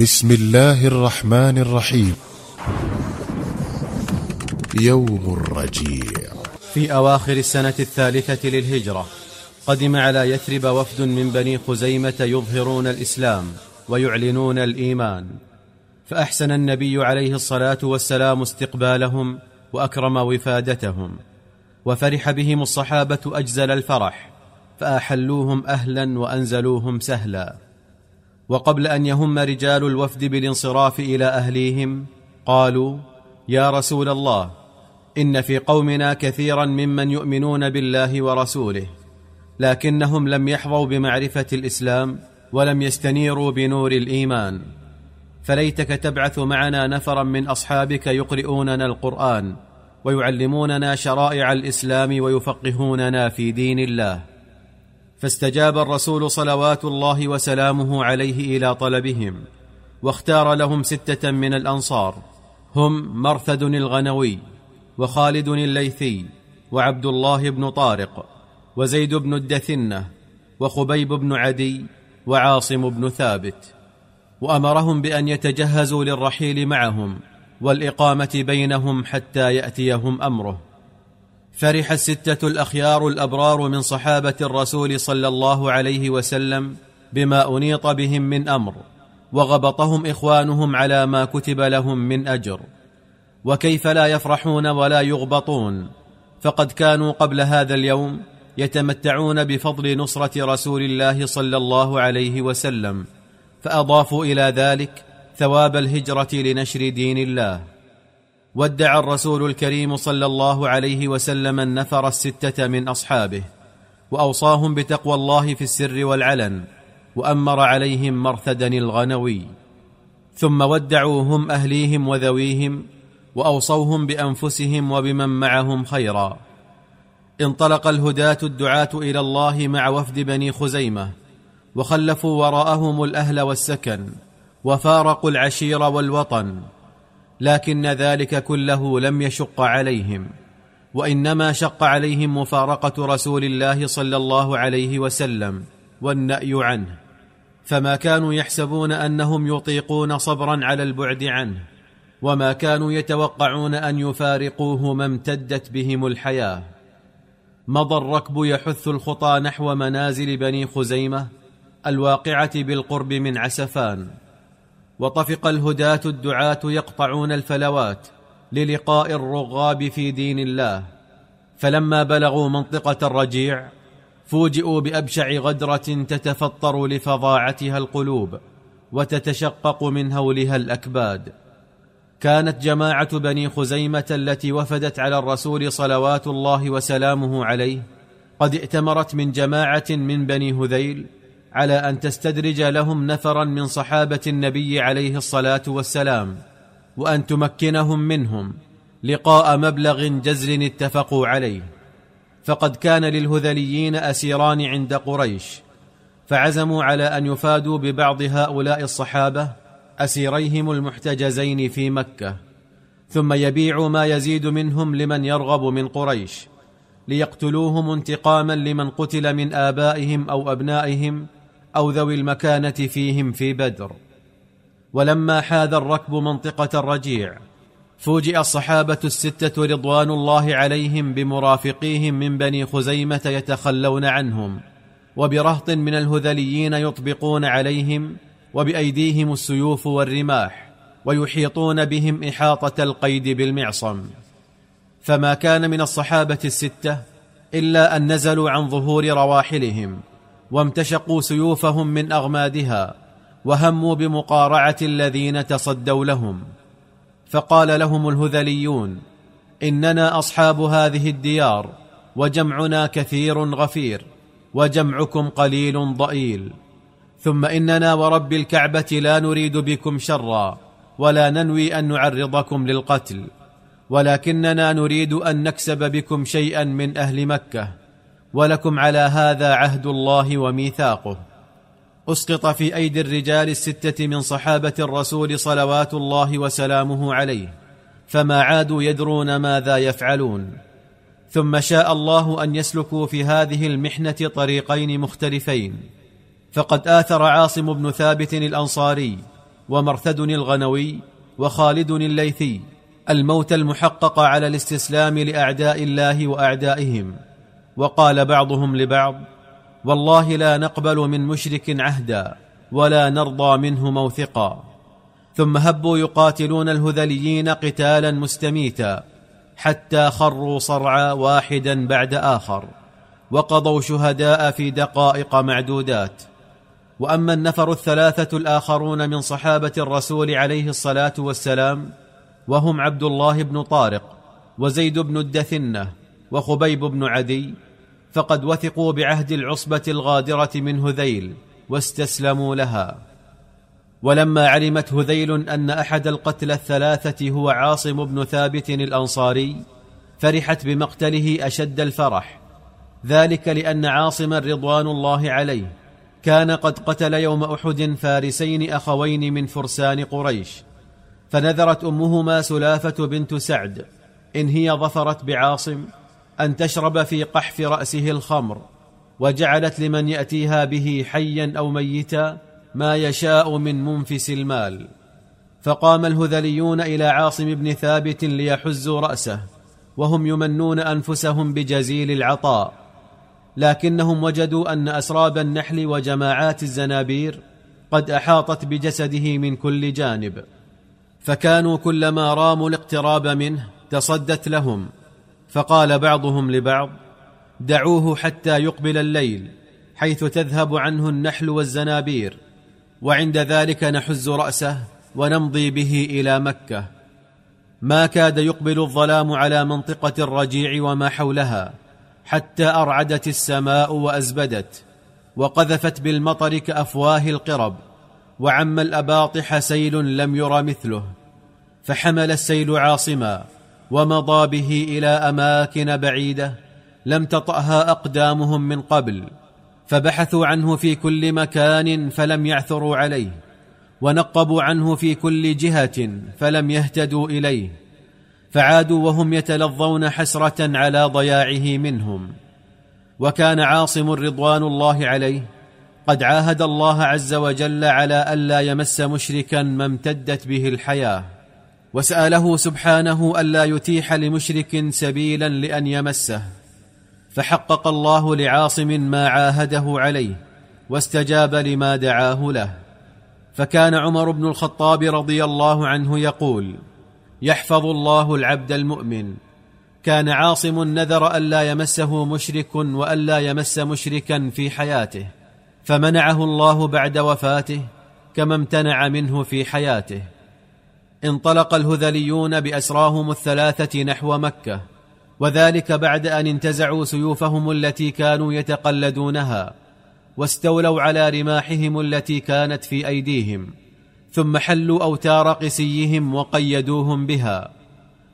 بسم الله الرحمن الرحيم. يوم الرجيع. في أواخر السنة الثالثة للهجرة قدم على يثرب وفد من بني خزيمة يظهرون الإسلام ويعلنون الإيمان. فأحسن النبي عليه الصلاة والسلام استقبالهم وأكرم وفادتهم. وفرح بهم الصحابة أجزل الفرح فأحلوهم أهلا وأنزلوهم سهلا. وقبل أن يهم رجال الوفد بالانصراف إلى أهليهم قالوا يا رسول الله إن في قومنا كثيرا ممن يؤمنون بالله ورسوله لكنهم لم يحظوا بمعرفة الإسلام ولم يستنيروا بنور الإيمان. فليتك تبعث معنا نفرا من أصحابك يقرئوننا القرآن ويعلموننا شرائع الإسلام ويفقهوننا في دين الله. فاستجاب الرسول صلوات الله وسلامه عليه إلى طلبهم واختار لهم ستة من الأنصار هم مرثد الغنوي وخالد الليثي وعبد الله بن طارق وزيد بن الدثنة وخبيب بن عدي وعاصم بن ثابت وأمرهم بأن يتجهزوا للرحيل معهم والإقامة بينهم حتى يأتيهم أمره. فرح الستة الأخيار الأبرار من صحابة الرسول صلى الله عليه وسلم بما أنيط بهم من أمر وغبطهم إخوانهم على ما كتب لهم من أجر. وكيف لا يفرحون ولا يغبطون؟ فقد كانوا قبل هذا اليوم يتمتعون بفضل نصرة رسول الله صلى الله عليه وسلم فأضافوا إلى ذلك ثواب الهجرة لنشر دين الله. ودع الرسول الكريم صلى الله عليه وسلم النفر الستة من أصحابه وأوصاهم بتقوى الله في السر والعلن وأمر عليهم مرثدا الغنوي. ثم ودعوا هم أهليهم وذويهم وأوصوهم بأنفسهم وبمن معهم خيرا. انطلق الهداة الدعاة إلى الله مع وفد بني خزيمة وخلفوا وراءهم الأهل والسكن وفارقوا العشير والوطن. لكن ذلك كله لم يشق عليهم وإنما شق عليهم مفارقة رسول الله صلى الله عليه وسلم والنأي عنه. فما كانوا يحسبون أنهم يطيقون صبرا على البعد عنه وما كانوا يتوقعون أن يفارقوه ما امتدت بهم الحياة. مضى الركب يحث الخطى نحو منازل بني خزيمة الواقعة بالقرب من عسفان. وطفق الهداة الدعاة يقطعون الفلوات للقاء الرغاب في دين الله. فلما بلغوا منطقة الرجيع فوجئوا بأبشع غدرة تتفطر لفظاعتها القلوب وتتشقق من هولها الأكباد. كانت جماعة بني خزيمة التي وفدت على الرسول صلوات الله وسلامه عليه قد ائتمرت من جماعة من بني هذيل على أن تستدرج لهم نفرا من صحابة النبي عليه الصلاة والسلام وأن تمكنهم منهم لقاء مبلغ جزل اتفقوا عليه. فقد كان للهذليين أسيران عند قريش فعزموا على أن يفادوا ببعض هؤلاء الصحابة أسيريهم المحتجزين في مكة. ثم يبيعوا ما يزيد منهم لمن يرغب من قريش ليقتلوهم انتقاما لمن قتل من آبائهم أو أبنائهم أو ذوي المكانة فيهم في بدر. ولما حاذ الركب منطقة الرجيع فوجئ الصحابة الستة رضوان الله عليهم بمرافقيهم من بني خزيمة يتخلون عنهم وبرهط من الهذليين يطبقون عليهم وبأيديهم السيوف والرماح ويحيطون بهم إحاطة القيد بالمعصم. فما كان من الصحابة الستة إلا أن نزلوا عن ظهور رواحلهم. وامتشقوا سيوفهم من أغمادها وهموا بمقارعة الذين تصدوا لهم. فقال لهم الهذليون إننا أصحاب هذه الديار وجمعنا كثير غفير وجمعكم قليل ضئيل. ثم إننا ورب الكعبة لا نريد بكم شرا ولا ننوي أن نعرضكم للقتل ولكننا نريد أن نكسب بكم شيئا من أهل مكة. ولكم على هذا عهد الله وميثاقه. أسقط في أيدي الرجال الستة من صحابة الرسول صلوات الله وسلامه عليه فما عادوا يدرون ماذا يفعلون. ثم شاء الله أن يسلكوا في هذه المحنة طريقين مختلفين. فقد آثر عاصم بن ثابت الأنصاري ومرثد الغنوي وخالد الليثي الموت المحقق على الاستسلام لأعداء الله وأعدائهم. وقال بعضهم لبعض والله لا نقبل من مشرك عهدا ولا نرضى منه موثقا. ثم هبوا يقاتلون الهذليين قتالا مستميتا حتى خروا صرعى واحدا بعد آخر وقضوا شهداء في دقائق معدودات. وأما النفر الثلاثة الآخرون من صحابة الرسول عليه الصلاة والسلام وهم عبد الله بن طارق وزيد بن الدثنة وخبيب بن عدي فقد وثقوا بعهد العصبة الغادرة من هذيل واستسلموا لها. ولما علمت هذيل أن أحد القتلى الثلاثة هو عاصم بن ثابت الأنصاري فرحت بمقتله أشد الفرح. ذلك لأن عاصما رضوان الله عليه كان قد قتل يوم أحد فارسين أخوين من فرسان قريش. فنذرت أمهما سلافة بنت سعد إن هي ظفرت بعاصم أن تشرب في قحف رأسه الخمر وجعلت لمن يأتيها به حيا أو ميتا ما يشاء من منفس المال. فقام الهذليون إلى عاصم بن ثابت ليحزوا رأسه وهم يمنون أنفسهم بجزيل العطاء. لكنهم وجدوا أن أسراب النحل وجماعات الزنابير قد أحاطت بجسده من كل جانب فكانوا كلما راموا الاقتراب منه تصدت لهم. فقال بعضهم لبعض دعوه حتى يقبل الليل حيث تذهب عنه النحل والزنابير وعند ذلك نحز رأسه ونمضي به إلى مكة. ما كاد يقبل الظلام على منطقة الرجيع وما حولها حتى أرعدت السماء وأزبدت وقذفت بالمطر كأفواه القرب وعم الأباطح سيل لم ير مثله فحمل السيل عاصما ومضى به إلى أماكن بعيدة لم تطأها أقدامهم من قبل فبحثوا عنه في كل مكان فلم يعثروا عليه ونقبوا عنه في كل جهة فلم يهتدوا إليه فعادوا وهم يتلظون حسرة على ضياعه منهم. وكان عاصم رضوان الله عليه قد عاهد الله عز وجل على ألا يمس مشركا ما امتدت به الحياة. وسأله سبحانه ألا يتيح لمشرك سبيلا لأن يمسه فحقق الله لعاصم ما عاهده عليه واستجاب لما دعاه له. فكان عمر بن الخطاب رضي الله عنه يقول يحفظ الله العبد المؤمن. كان عاصم نذر ألا يمسه مشرك وألا يمس مشركا في حياته فمنعه الله بعد وفاته كما امتنع منه في حياته. انطلق الهذليون بأسراهم الثلاثة نحو مكة وذلك بعد أن انتزعوا سيوفهم التي كانوا يتقلدونها واستولوا على رماحهم التي كانت في أيديهم ثم حلوا أوتار قسيهم وقيدوهم بها.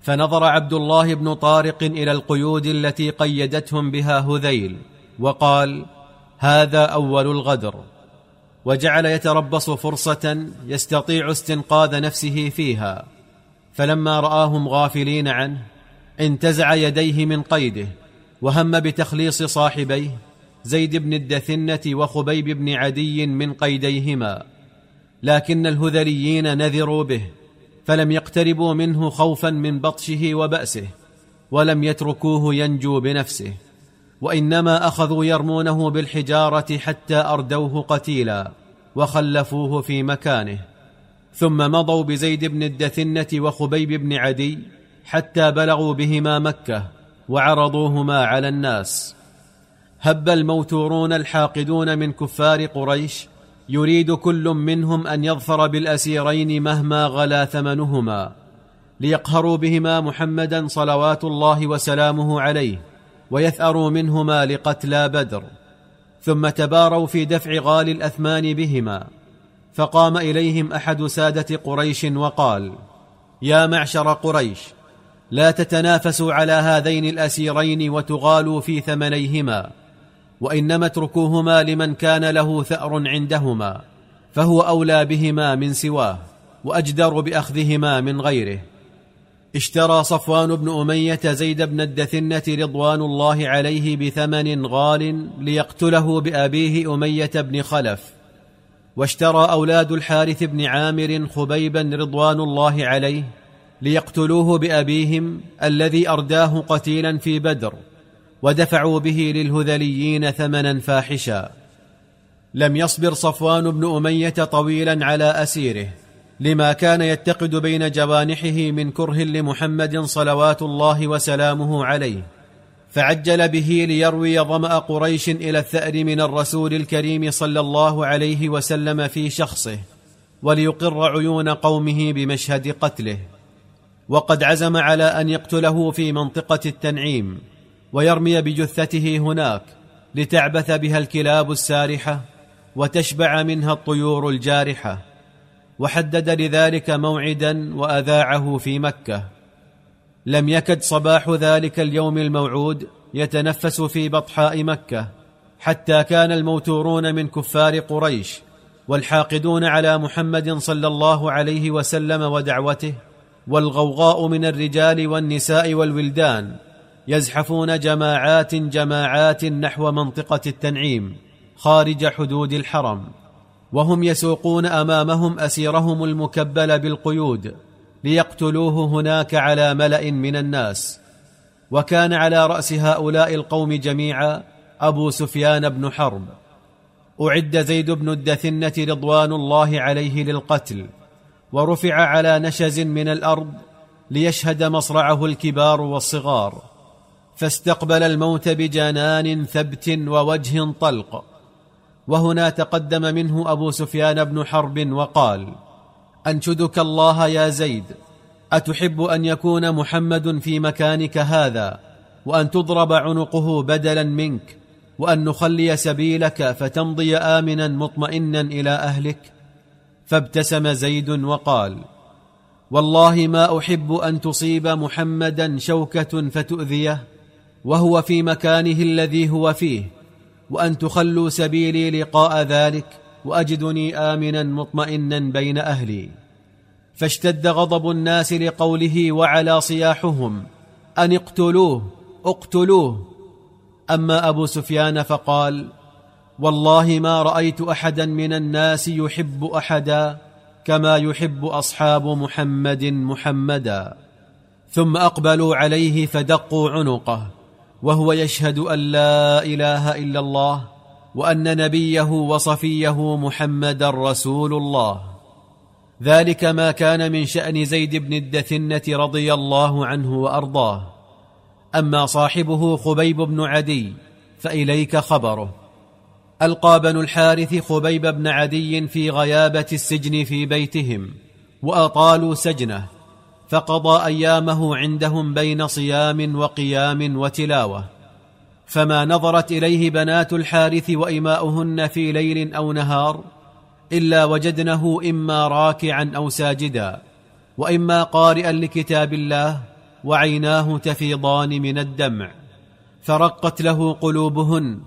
فنظر عبد الله بن طارق إلى القيود التي قيدتهم بها هذيل وقال هذا أول الغدر. وجعل يتربص فرصة يستطيع استنقاذ نفسه فيها. فلما رآهم غافلين عنه انتزع يديه من قيده وهم بتخليص صاحبيه زيد بن الدثنة وخبيب بن عدي من قيديهما. لكن الهذليين نذروا به فلم يقتربوا منه خوفا من بطشه وبأسه ولم يتركوه ينجو بنفسه. وإنما أخذوا يرمونه بالحجارة حتى أردوه قتيلا وخلفوه في مكانه. ثم مضوا بزيد بن الدثنة وخبيب بن عدي حتى بلغوا بهما مكة وعرضوهما على الناس. هب الموتورون الحاقدون من كفار قريش يريد كل منهم أن يظفر بالأسيرين مهما غلا ثمنهما ليقهروا بهما محمدا صلوات الله وسلامه عليه. ويثاروا منهما لقتلى بدر ثم تباروا في دفع غالي الأثمان بهما فقام إليهم أحد سادة قريش وقال يا معشر قريش لا تتنافسوا على هذين الأسيرين وتغالوا في ثمنيهما وإنما اتركوهما لمن كان له ثأر عندهما فهو أولى بهما من سواه وأجدر بأخذهما من غيره. اشترى صفوان بن أمية زيد بن الدثنة رضوان الله عليه بثمن غال ليقتله بأبيه أمية بن خلف واشترى أولاد الحارث بن عامر خبيبا رضوان الله عليه ليقتلوه بأبيهم الذي أرداه قتيلا في بدر ودفعوا به للهذليين ثمنا فاحشا. لم يصبر صفوان بن أمية طويلا على أسيره. لما كان يتقد بين جوانحه من كره لمحمد صلوات الله وسلامه عليه فعجل به ليروي ظمأ قريش إلى الثأر من الرسول الكريم صلى الله عليه وسلم في شخصه وليقر عيون قومه بمشهد قتله. وقد عزم على أن يقتله في منطقة التنعيم ويرمي بجثته هناك لتعبث بها الكلاب السارحة وتشبع منها الطيور الجارحة. وحدد لذلك موعدا وأذاعه في مكة. لم يكد صباح ذلك اليوم الموعود يتنفس في بطحاء مكة حتى كان الموتورون من كفار قريش والحاقدون على محمد صلى الله عليه وسلم ودعوته والغوغاء من الرجال والنساء والولدان يزحفون جماعات جماعات نحو منطقة التنعيم خارج حدود الحرم. وهم يسوقون أمامهم أسيرهم المكبل بالقيود ليقتلوه هناك على ملأ من الناس. وكان على رأس هؤلاء القوم جميعا أبو سفيان بن حرب. أعد زيد بن الدثنة رضوان الله عليه للقتل ورفع على نشز من الأرض ليشهد مصرعه الكبار والصغار فاستقبل الموت بجنان ثبت ووجه طلق. وهنا تقدم منه أبو سفيان بن حرب وقال أنشدك الله يا زيد أتحب أن يكون محمد في مكانك هذا وأن تضرب عنقه بدلا منك وأن نخلي سبيلك فتمضي آمنا مطمئنا إلى أهلك؟ فابتسم زيد وقال والله ما أحب أن تصيب محمدا شوكة فتؤذيه وهو في مكانه الذي هو فيه وأن تخلوا سبيلي لقاء ذلك وأجدني آمنا مطمئنا بين أهلي. فاشتد غضب الناس لقوله وعلى صياحهم أن اقتلوه اقتلوه. أما أبو سفيان فقال والله ما رأيت أحدا من الناس يحب أحدا كما يحب أصحاب محمد محمدا. ثم أقبلوا عليه فدقوا عنقه. وهو يشهد أن لا إله إلا الله وأن نبيه وصفيه محمدا رسول الله. ذلك ما كان من شأن زيد بن الدثنة رضي الله عنه وأرضاه. أما صاحبه خبيب بن عدي فإليك خبره. ألقى بنو الحارث خبيب بن عدي في غيابة السجن في بيتهم وأطالوا سجنه. فقضى أيامه عندهم بين صيام وقيام وتلاوة. فما نظرت إليه بنات الحارث وإماؤهن في ليل أو نهار إلا وجدنه إما راكعا أو ساجدا وإما قارئا لكتاب الله وعيناه تفيضان من الدمع. فرقت له قلوبهن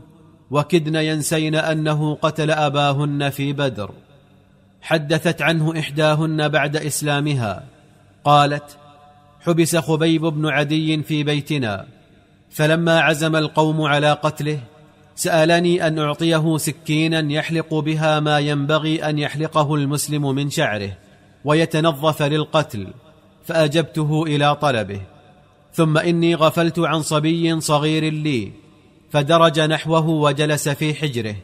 وكدن ينسين أنه قتل أباهن في بدر. حدثت عنه إحداهن بعد إسلامها. قالت حبس خبيب بن عدي في بيتنا فلما عزم القوم على قتله سألني أن أعطيه سكينا يحلق بها ما ينبغي أن يحلقه المسلم من شعره ويتنظف للقتل فأجبته إلى طلبه. ثم إني غفلت عن صبي صغير لي فدرج نحوه وجلس في حجره.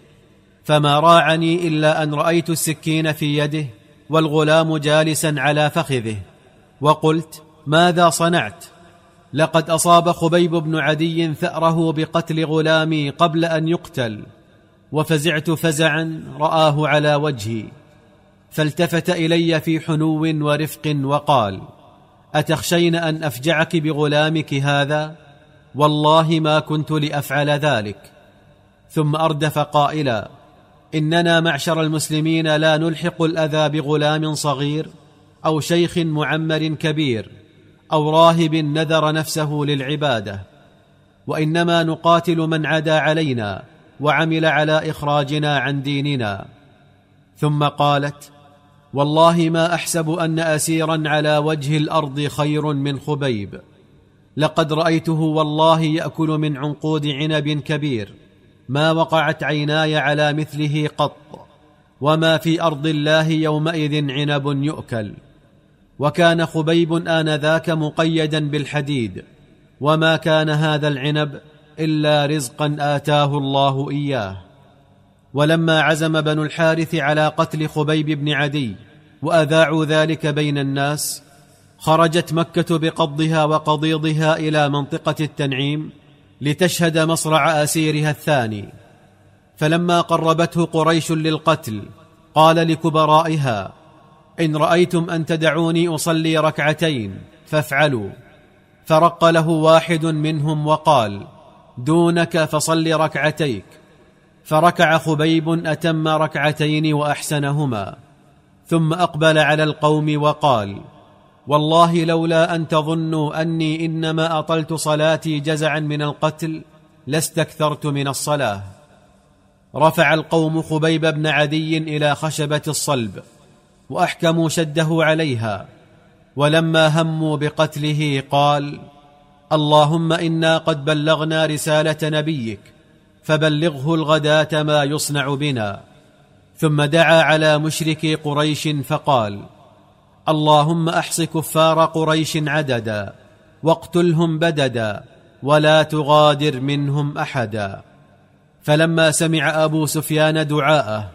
فما راعني إلا أن رأيت السكين في يده والغلام جالسا على فخذه. وقلت ماذا صنعت؟ لقد أصاب خبيب بن عدي ثأره بقتل غلامي قبل أن يقتل وفزعت فزعا رآه على وجهي فالتفت إلي في حنو ورفق وقال أتخشين أن أفجعك بغلامك هذا؟ والله ما كنت لأفعل ذلك. ثم أردف قائلا إننا معشر المسلمين لا نلحق الأذى بغلام صغير؟ أو شيخ معمر كبير أو راهب نذر نفسه للعبادة وإنما نقاتل من عدا علينا وعمل على إخراجنا عن ديننا. ثم قالت والله ما أحسب أن اسيرا على وجه الأرض خير من خبيب. لقد رأيته والله يأكل من عنقود عنب كبير. ما وقعت عيناي على مثله قط وما في أرض الله يومئذ عنب يؤكل. وكان خبيب انذاك مقيدا بالحديد وما كان هذا العنب إلا رزقا آتاه الله إياه. ولما عزم بنو الحارث على قتل خبيب بن عدي وأذاعوا ذلك بين الناس خرجت مكة بقضها وقضيضها إلى منطقة التنعيم لتشهد مصرع آسيرها الثاني. فلما قربته قريش للقتل قال لكبرائها إن رأيتم أن تدعوني أصلي ركعتين فافعلوا. فرق له واحد منهم وقال دونك فصل ركعتيك. فركع خبيب أتم ركعتين وأحسنهما. ثم أقبل على القوم وقال والله لولا أن تظنوا أني إنما أطلت صلاتي جزعا من القتل لاستكثرت من الصلاة. رفع القوم خبيب بن عدي إلى خشبة الصلب. وأحكموا شده عليها. ولما هموا بقتله قال اللهم إنا قد بلغنا رسالة نبيك فبلغه الغداة ما يصنع بنا. ثم دعا على مشركي قريش فقال اللهم أحص كفار قريش عددا واقتلهم بددا ولا تغادر منهم أحدا. فلما سمع أبو سفيان دعاءه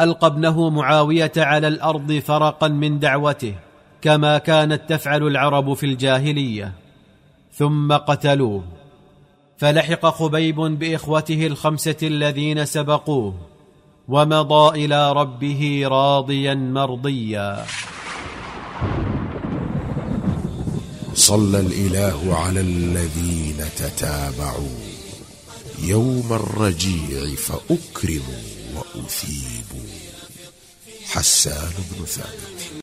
ألقى ابنه معاوية على الأرض فرقا من دعوته كما كانت تفعل العرب في الجاهلية. ثم قتلوه. فلحق خبيب بإخوته الخمسة الذين سبقوه ومضى إلى ربه راضيا مرضيا. صلى الإله على الذين تتابعوا. يوم الرجيع فأكرموا. واثيبوا حسان بن ثابت.